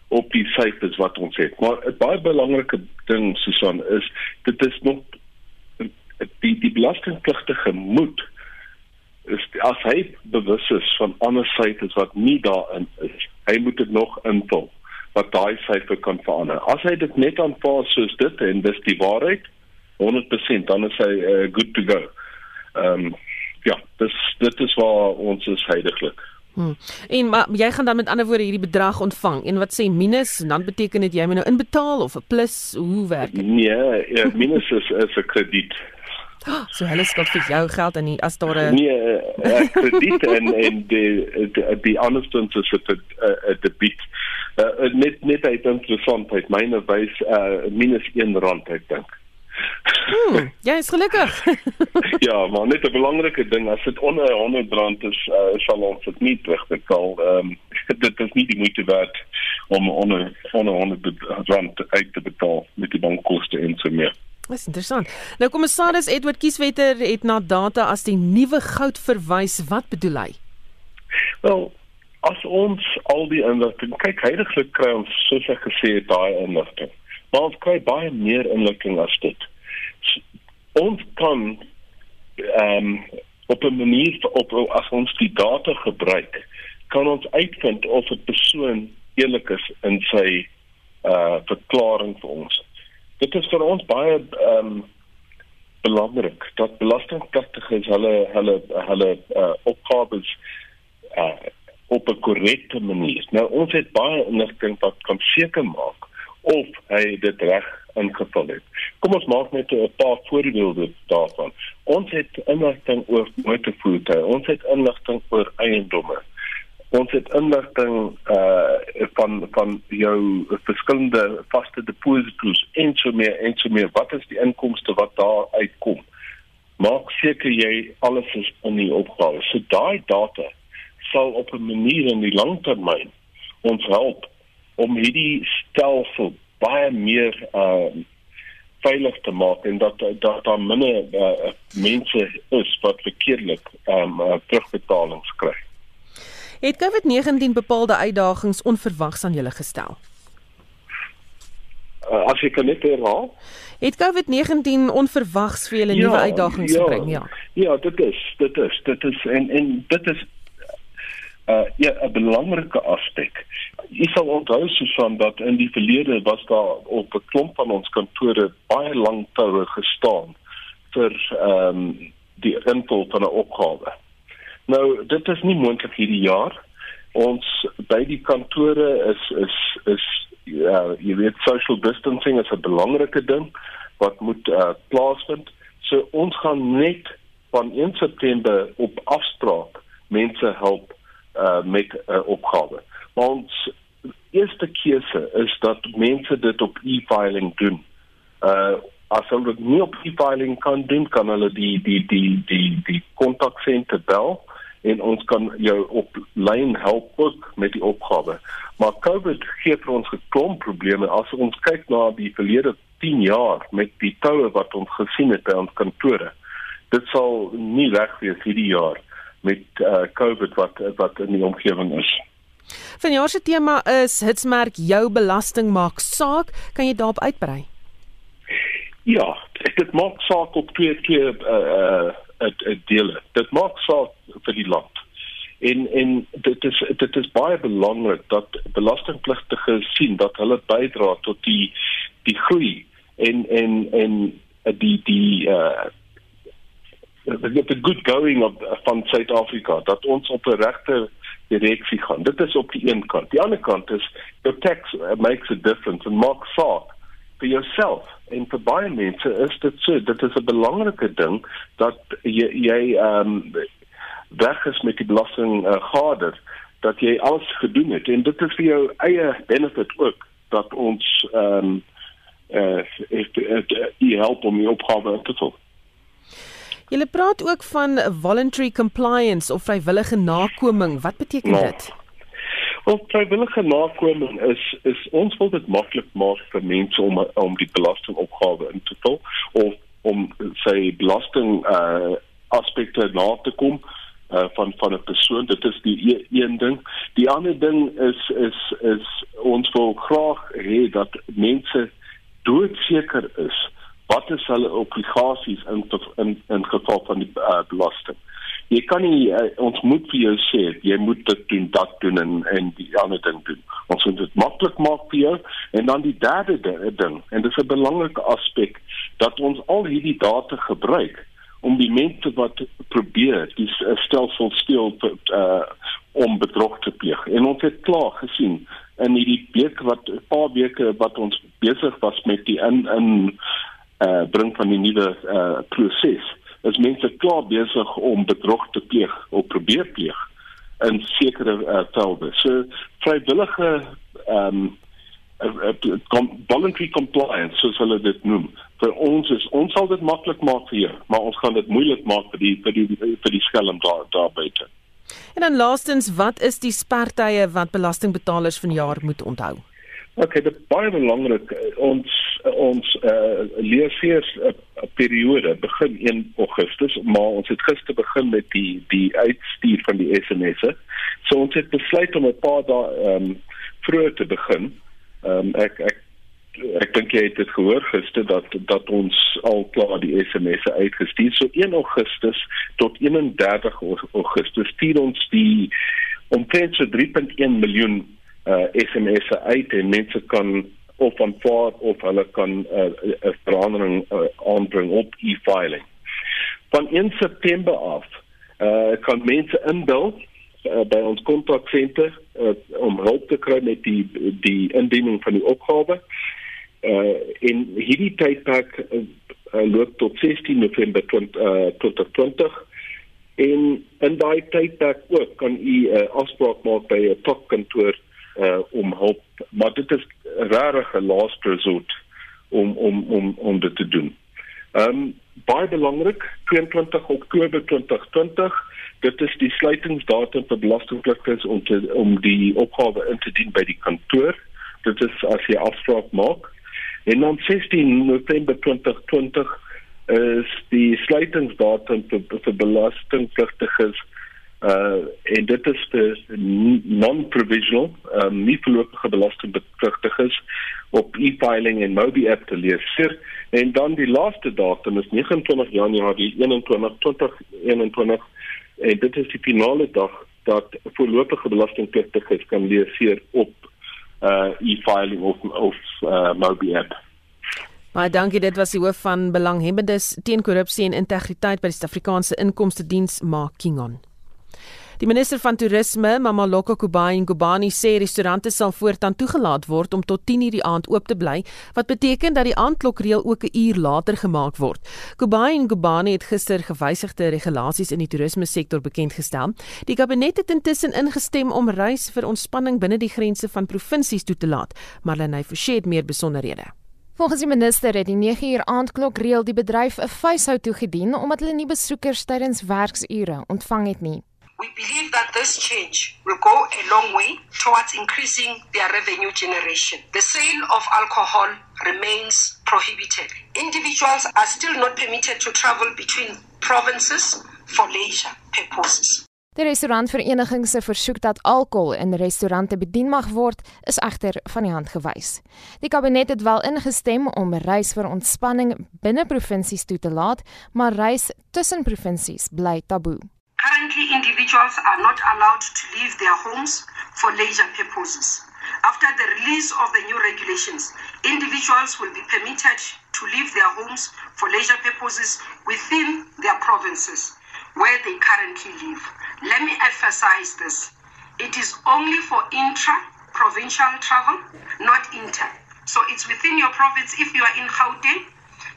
op die syfers wat ons het. Maar 'n baie belangrike ding Susan is dit is nog die die belastingpligtige moet is as hy bewus is van ander syfers wat nie daarin is. Hy moet dit nog invul wat daai syfer kan verander. As hy dit net aanvaar soos dit en dis die waarheid 100% dan is hy uh, good to go. Ehm um, ja, dis dit is waar ons is heidaglik.
Hmm. En maar jy gaan dan met ander woorde hierdie bedrag ontvang en wat sê minus dan beteken dit jy moet nou inbetaal of 'n plus hoe werk dit?
Nee, ja, minus is is 'n krediet.
So hulle skuld vir jou geld en nie as daar 'n
Nee, 'n krediet en en die die, die anderstens is dit 'n debiet. Uh, net net uit interessantheid, myne wys uh minus 1 rand ek dink.
Hmm, jy is gelukkig.
ja, maar net 'n belangrike ding as dit onder 100 rand is, uh, sal ons dit nie terugbetaal. Ehm um, dit is nie die moeite werd om onder onder 100 rand uit te betaal met die bankkoste en so meer.
Dis interessant. Nou kommissaris Edward Kieswetter het na data as die nuwe goud verwys. Wat bedoel hy?
Wel, as ons al die inligting kyk, heidaglik kry ons soos ek gesê het daai inligting. Ons kry baie meer inligting as dit. Ons kan ehm um, op 'n manier op as ons die data gebruik, kan ons uitvind of 'n persoon eerlik is in sy uh verklaring vir ons. Dit is vir ons baie ehm um, belangrik dat belastingpligtiges hulle hulle hulle uh opgawes uh op 'n korrekte manier. Nou ons het baie inligting wat kan seker maak of hy dit reg ingevul het. Kom ons maak net 'n paar voorbeelde daarvan. Ons het inligting oor motorvoertuie, ons het inligting oor eiendomme. Ons het inligting uh van van jou verskillende vaste deposito's en so meer en so meer. Wat is die inkomste wat daar uitkom? Maak seker jy alles is in die opgawe. So daai data sal op 'n manier in die langtermyn ons help om hierdie stelsel baie meer uh veilig te maak en dat dat daar minder uh, mense is wat verkeerlik um uh, terugbetalings kry.
Het COVID-19 bepaalde uitdagings onverwags aan julle gestel?
Uh, as ek kan net herhaal,
het COVID-19 onverwags vir julle ja, nuwe uitdagings
ja,
gebring, ja.
Ja, dit is, dit is, dit is en en dit is uh ja 'n belangrike aspek. Jy sal onthou Susan dat in die verlede was daar op 'n klomp van ons kantore baie lank toue gestaan vir ehm um, die invul van 'n opgawe. Nou dit is nie moontlik hierdie jaar. Ons by die kantore is is is ja, jy weet social distancing is 'n belangrike ding wat moet uh, plaasvind. So ons gaan net van 1 September op afspraak mense help uh met 'n uh, opgawe. Maar ons eerste keuse is dat mense dit op e-filing doen. Uh as hulle dit nie op e-filing kan doen, kan hulle die die die die die kontaksenter bel en ons kan jou op lyn help ook met die opgawe. Maar COVID gee vir ons 'n klomp probleme as ons kyk na die verlede 10 jaar met die toue wat ons gesien het by ons kantore. Dit sal nie reg wees hierdie jaar met uh, COVID wat wat in die omgewing is.
Vanjaar se tema is hitsmerk jou belasting maak saak, kan jy daarop uitbrei?
Ja, dit maak saak op twee twee uh uh dele. Dit maak saak vir die land. En en dit is dit is baie belangrik dat belastingpligtiges sien dat hulle bydra tot die die groei en en en die die uh the good going of van Suid-Afrika dat ons op 'n regte direksie gaan. Dit is op die een kant. Die ander kant is the tax makes a difference and maak saak vir jouself en vir baie mense is dit so dit is 'n belangrike ding dat jy jy ehm um, weg is met die belasting uh, gader dat jy alles gedoen het en dit is vir jou eie benefit ook dat ons ehm um, eh uh, help om die opgawe te doen.
Jy praat ook van voluntary compliance of vrywillige nakoming. Wat beteken no. dit?
Wel, vrywillige nakoming is is ons wil dit maklik maak vir mense om om die belastingopgawe in te vul of om sy belasting uh aspekte na te kom uh van van 'n persoon. Dit is die e een ding. Die ander ding is is is ons wil graag hê dat mense doodseker is wat is hulle obligasies in in in geval van die uh, belasting. Jy kan nie uh, ons moet vir jou sê jy moet dit doen, dat doen en en die ander ding doen. Ons moet dit maklik maak vir jou en dan die derde ding en dit is 'n belangrike aspek dat ons al hierdie data gebruik om die mense wat probeer die stelsel steel uh, om bedrog te pleeg. En ons het klaar gesien in hierdie week wat 'n paar weke wat ons besig was met die in in uh bring van die nuwe uh proses. Is mense klaar besig om bedrog te pleeg of probeer pleeg in sekere uh velde. So vrywillige ehm um, voluntary compliance soos hulle dit noem. Vir ons is ons sal dit maklik maak vir jou, maar ons gaan dit moeilik maak vir die vir die vir die skelm daar daar buite.
En dan laastens, wat is die spertye wat belastingbetalers vanjaar moet onthou?
OK, dit baie belangrik. Ons ons eh uh, leefeers 'n uh, periode begin 1 Augustus, maar ons het gister begin met die die uitstuur van die SMS'e. So ons het besluit om 'n paar dae ehm um, vroeër te begin. Ehm um, ek ek ek dink jy het dit gehoor gister dat dat ons al klaar die SMS'e uitgestuur. So 1 Augustus tot 31 Augustus stuur ons die omtrent so 3.1 miljoen uh, SMS'e uit en mense kan of aanvaar of hulle kan 'n uh, uh, verandering uh, aanbring op e-filing. Van 1 September af uh, kan mense inbel uh, by ons kontaksenter uh, om hulp te kry met die die indiening van die opgawe uh, in hierdie tydperk uh, uh, loop tot 16 November 2020 uh, en in daai tydperk ook kan u 'n uh, afspraak maak by 'n topkantoor uh, om hulp maar dit is regtig 'n last resort om om om om dit te doen. Ehm um, baie belangrik 22 Oktober 2020 dit is die sluitingsdatum vir belastingpligtiges om te om die opgawe in te dien by die kantoor. Dit is as jy afspraak maak. En dan 16 November 2020 is die sluitingsdatum vir, vir belastingpligtiges uh en dit is die non-provisional um, nie voorlopige belastingpligtiges op e-filing en Mobi app te lees. En dan die laaste datum is 29 Januarie 21 2021 en dit is die finale dag dat voorlopige belastingpligtiges kan lees op uh e-filing of of uh Mobi app.
Maar dankie dit was die hoof van belanghebbendes teen korrupsie en integriteit by die Suid-Afrikaanse Inkomste Diens Mark Kingon. Die minister van toerisme, Mamaloko Kubai Ngubani sê restaurante sal voortaan toegelaat word om tot 10:00 die aand oop te bly, wat beteken dat die aandklokreël ook 'n uur later gemaak word. Kubai Ngubani het gister gewysigde regulasies in die toerisme sektor bekend gestel. Die kabinet het intussen ingestem om reis vir ontspanning binne die grense van provinsies toe te laat, maar Lenay Forsie het meer besonderhede.
Volgens die minister het die 9 uur aandklok reël die bedryf 'n fyshou toegedien omdat hulle nie besoekers tydens werksure ontvang het nie.
We believe that this change will go a long way towards increasing their revenue generation. The sale of alcohol remains prohibited. Individuals are still not permitted to travel between provinces for leisure purposes.
Die restaurantvereniging se versoek dat alkohol in restaurante bedien mag word, is egter van die hand gewys. Die kabinet het wel ingestem om reis vir ontspanning binne provinsies toe te laat, maar reis tussen provinsies bly taboe.
Currently, individuals are not allowed to leave their homes for leisure purposes. After the release of the new regulations, individuals will be permitted to leave their homes for leisure purposes within their provinces where they currently live. Let me emphasize this. It is only for intra provincial travel, not inter. So it's within your province. If you are in Gauteng,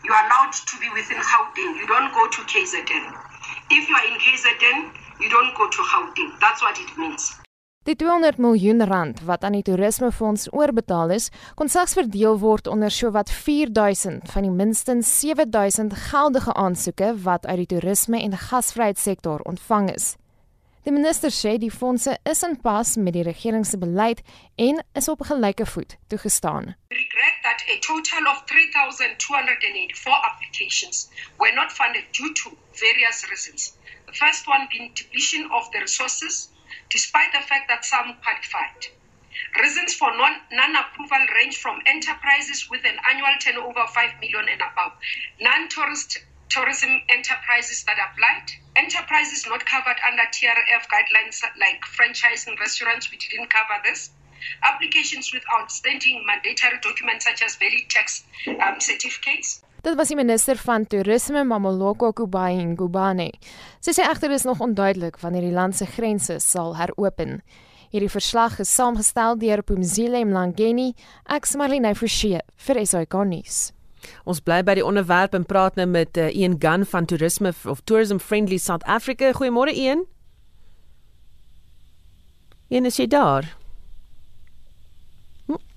you are allowed to be within Gauteng. You don't go to KZN. If you are in KZN, you don't go to Gauteng. That's what it means.
Die 200 miljoen rand wat aan die toerismefonds oorbetaal is, kon slegs verdeel word onder sowat 4000 van die minstens 7000 geldige aansoeke wat uit die toerisme en gasvryheidssektor ontvang is. Die minister sê die fondse is in pas met die regering se beleid en is op gelyke voet toegestaan.
Regret a total of 3284 applications were not funded due to various reasons. The first one being depletion of the resources, despite the fact that some qualified. Reasons for non-approval range from enterprises with an annual turnover of 5 million and above, non-tourist tourism enterprises that applied, enterprises not covered under TRF guidelines like franchising restaurants, we didn't cover this, applications with outstanding mandatory documents such as valid tax um, certificates,
Dit was die minister van toerisme Mamoloko Kubai Ngubane. Sy sê egter is nog onduidelik wanneer die land se grense sal heropen. Hierdie verslag is saamgestel deur Pumzile Mlangeni, Axmarine Forsie vir SAK nuus.
Ons bly by die onderwerp en praat nou met uh, Ian Gunn van Tourism of Tourism Friendly South Africa. Goeiemôre Ian. Ian, is jy daar?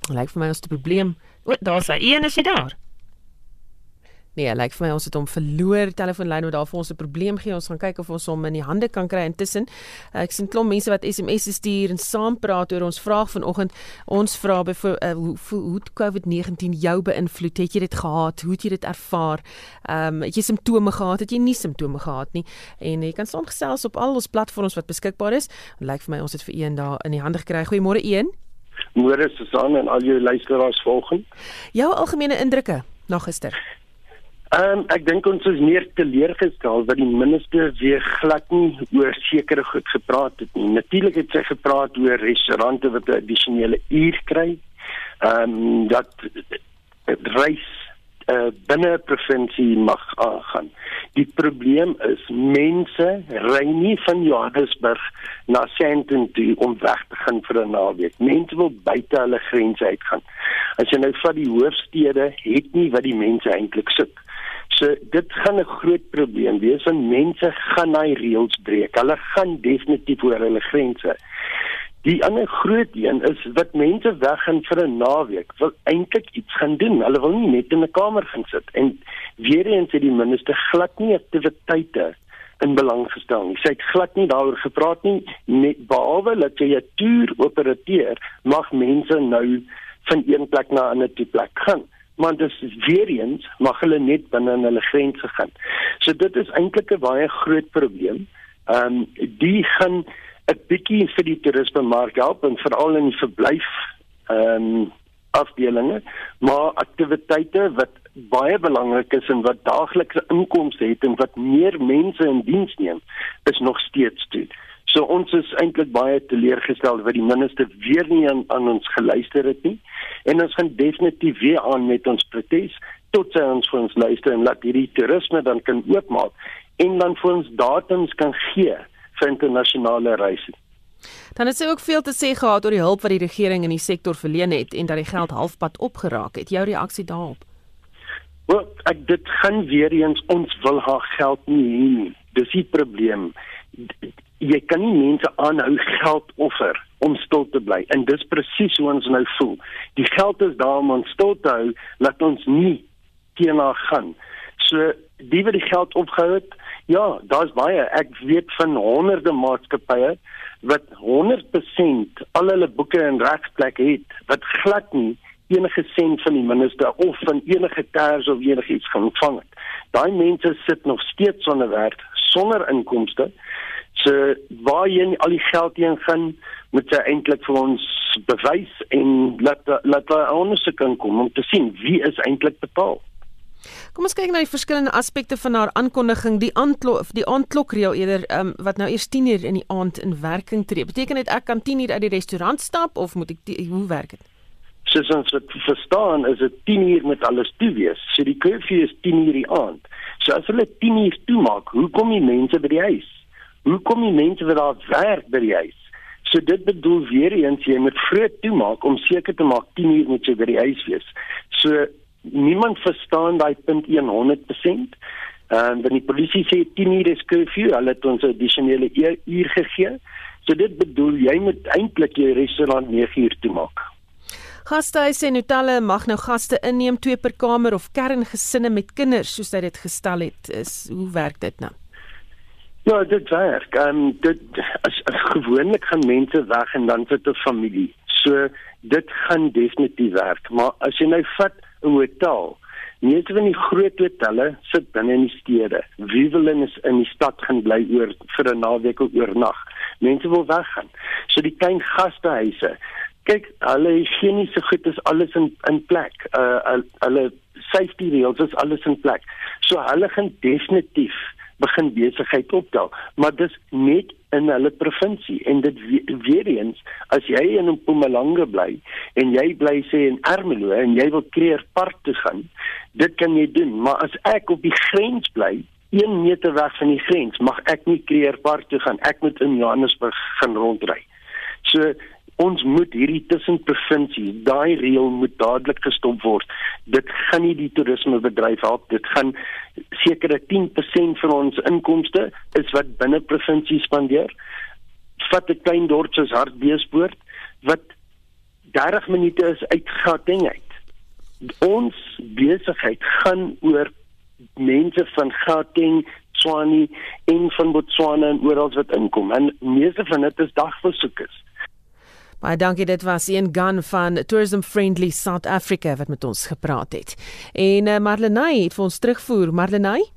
Lyk vir my ons het 'n probleem. O, daar's hy. Een is hy daar. Nee, lyk like vir my ons het hom verloor. Telefoonlyn moet daar vir ons 'n probleem gee. Ons gaan kyk of ons hom in die hande kan kry intussen. Ek sien klomp mense wat SMS stuur en saam praat oor ons vraag vanoggend. Ons vra bevoor uh, hoe hoe COVID-19 jou beïnvloed? Het jy dit gehad? Hoe het jy dit ervaar? Ehm um, het jy simptome gehad? Het jy nie simptome gehad nie? En jy kan saamgesels op al ons platforms wat beskikbaar is. Lyk like vir my ons het vir een daar in die hande gekry. Goeiemôre een.
Môre Susan en al jou luisteraars volgens.
Jou algemene indrukke na gister.
Ehm um, ek dink ons is meer teleurgestel dat die minister weer glad nie oor sekere goed gepraat het nie. Natuurlik het sy gepraat oor restaurante wat 'n addisionele uur kry. Ehm um, dat reis uh, binne 'n provinsie mag aangaan. Die probleem is mense ry nie van Johannesburg na Sandton toe om weg te gaan vir 'n naweek. Mense wil buite hulle grense uitgaan. As jy nou vat die hoofstede, het nie wat die mense eintlik soek. So dit gaan 'n groot probleem wees want mense gaan daai reëls breek. Hulle gaan definitief oor hulle grense. Die ander groot een is wat mense weg gaan vir 'n naweek, wil eintlik iets gaan doen. Hulle wil nie net in 'n kamer gaan sit en weer eens het die minister glad nie aktiwiteite in belang gestel nie. Sy het glad nie daaroor gepraat nie, net behalwe dat jy 'n toer opereer, mag mense nou van een plek na 'n ander plek gaan maar dis weer eens mag hulle net binne in hulle grense gaan. So dit is eintlik 'n baie groot probleem. Ehm um, die gaan 'n bietjie vir die toerisme mark help en veral in die verblyf ehm um, afdelinge, maar aktiwiteite wat baie belangrik is en wat daaglikse inkomste het en wat meer mense in diens neem, is nog steeds toe. So ons is eintlik baie teleurgestel dat die minister weer nie aan, aan ons geluister het nie. En ons gaan definitief weer aan met ons protes tot sy ons vir ons luister en laat hierdie toerisme dan kan oopmaak en dan vir ons datums kan gee vir internasionale reise.
Dan het sy ook veel te sê gehad oor die hulp wat die regering in die sektor verleen het en dat die geld halfpad opgeraak het. Jou reaksie daarop?
Wel, ek dit gaan weer eens ons wil haar geld nie hê nie. Dis die probleem jy kan nie mense aanhou geld offer om stil te bly en dis presies hoe ons nou voel. Die geld is daar om ons stil te hou, laat ons nie teenoor gaan. So die wat die geld opgehou het, ja, daar's baie. Ek weet van honderde maatskappye wat 100% al hulle boeke in regplek het wat glad nie enige sent van die minister of van enige ters of enigiets ontvang het. Daai mense sit nog steeds sonder werk, sonder inkomste. So waarheen al die geld heen gaan, moet sy eintlik vir ons bewys en laat laat ondersoek kan kom om te sien wie is eintlik betaal.
Kom ons kyk na die verskillende aspekte van haar aankondiging, die aanklok die aandklokreël eerder um, wat nou eers 10uur in die aand in werking tree. Beteken dit ek kan 10uur uit die restaurant stap of moet ek die, hoe werk dit?
Soos ons dit verstaan, is dit 10uur met alles toe wees. So die curfew is 10uur die aand. So as hulle 10uur toemaak, hoe kom die mense by die huis? Hoe kom die mense wat daar werk by die huis? So dit bedoel weer eens jy moet vroeg toemaak om seker te maak 10 uur moet jy by die huis wees. So niemand verstaan daai punt 100%. En dan die polisie sê 10 uur is curfew, hulle het ons 'n addisionele e-, uur gegee. So dit bedoel jy moet eintlik jou restaurant 9 uur toemaak.
Gastehuise en hotelle mag nou gaste inneem twee per kamer of kerngesinne met kinders soos hy dit gestel het. Is hoe werk dit nou?
Ja, dit werk. Ehm um, dit as, as gewoonlik gaan mense weg en dan sit 'n familie. So dit gaan definitief werk, maar as jy nou vat 'n hotel, meeste van die groot hotelle sit binne in die stede. Wie wil in is in die stad gaan bly oor vir 'n naweek of oornag? Mense wil weggaan. So die klein gastehuise, kyk, hulle higieniese goed is alles in in plek. Uh hulle safety reels is alles in plek. So hulle gaan definitief begin besigheid optel, maar dis net in hulle provinsie. En dit weer eens as jy in Mpumalanga bly en jy bly sê in Ermelo en jy wil Kreer Park toe gaan, dit kan jy doen, maar as ek op die grens bly 1 meter weg van die grens mag ek nie Kreer Park toe gaan. Ek moet in Johannesburg gaan rondry. So ons moet hierdie tussenprovinsie daai reël moet dadelik gestop word dit gaan nie die toerismebedryf help dit gaan sekere 10% van ons inkomste is wat binne provinsie spandeer vat 'n klein dorp soos Hartbeespoort wat 30 minute is uit Gauteng uit. Ons besigheid gaan oor mense van Gauteng, Tswane en van Botswana en oral wat inkom. En meeste van dit is dagbesoekers.
Baie dankie dit was een gun van Tourism Friendly South Africa wat met ons gepraat het. En uh, Marlenae het vir ons terugvoer. Marlenae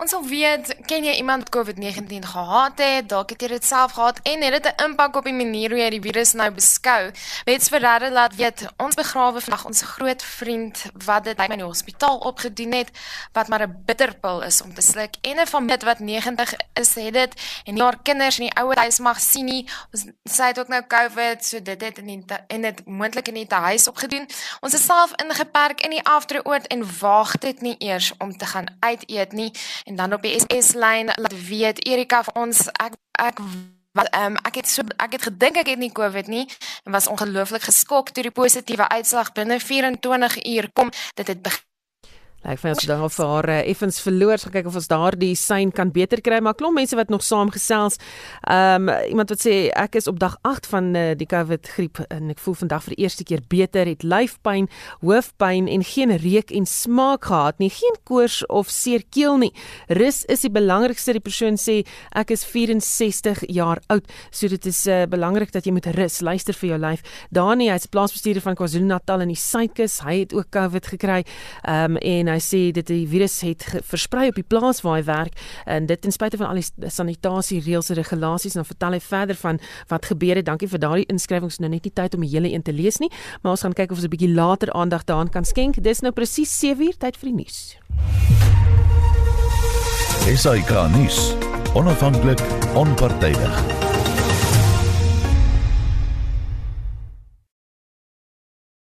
Ons wil weet, ken jy iemand COVID-19 gehad het? Dalk het jy dit self gehad en het dit 'n impak op die manier hoe jy die virus nou beskou? Wets Ferreira laat weet, ons begrawe vandag ons groot vriend wat dit by my hospitaal opgedoen het, wat maar 'n bitterpil is om te sluk en 'n familie wat 90 is het dit en nie haar kinders in die ouer huis mag sien nie. Ons sê dit ook nou COVID, so dit het in die, en dit moontlik in die huis opgedoen. Ons is self ingeperk in die afteroord en waag dit nie eers om te gaan uit eet nie. En dan op die SS lyn laat weet Erika vir ons ek ek wat ehm um, ek het so ek het gedink ek het nie COVID nie en was ongelooflik geskok toe die positiewe uitslag binne 24 uur kom. Dit het begin
Lyk vir ons dan of haar uh, effens verloor, so kyk of ons daardie sein kan beter kry, maar klop mense wat nog saam gesels. Ehm um, iemand wat sê ek is op dag 8 van uh, die COVID griep en ek voel vandag vir die eerste keer beter, het lyfpyn, hoofpyn en geen reuk en smaak gehad nie, geen koors of seer keel nie. Rus is die belangrikste, die persoon sê ek is 64 jaar oud, so dit is uh, belangrik dat jy moet rus, luister vir jou lyf. Dani, hy's plaasbestuurder van KwaZulu-Natal in die Suidkus, hy het ook COVID gekry. Ehm um, en hy sê dit die virus het versprei op die plaas waar hy werk en dit ten spyte van al die sanitasie reëls en regulasies en dan vertel hy verder van wat gebeur het. Dankie vir daardie inskrywings. Nou net nie tyd om die hele een te lees nie, maar ons gaan kyk of ons 'n bietjie later aandag daaraan kan skenk. Dis nou presies 7uur tyd vir die nuus.
Esai Kahnis, onafhanklik, onpartydig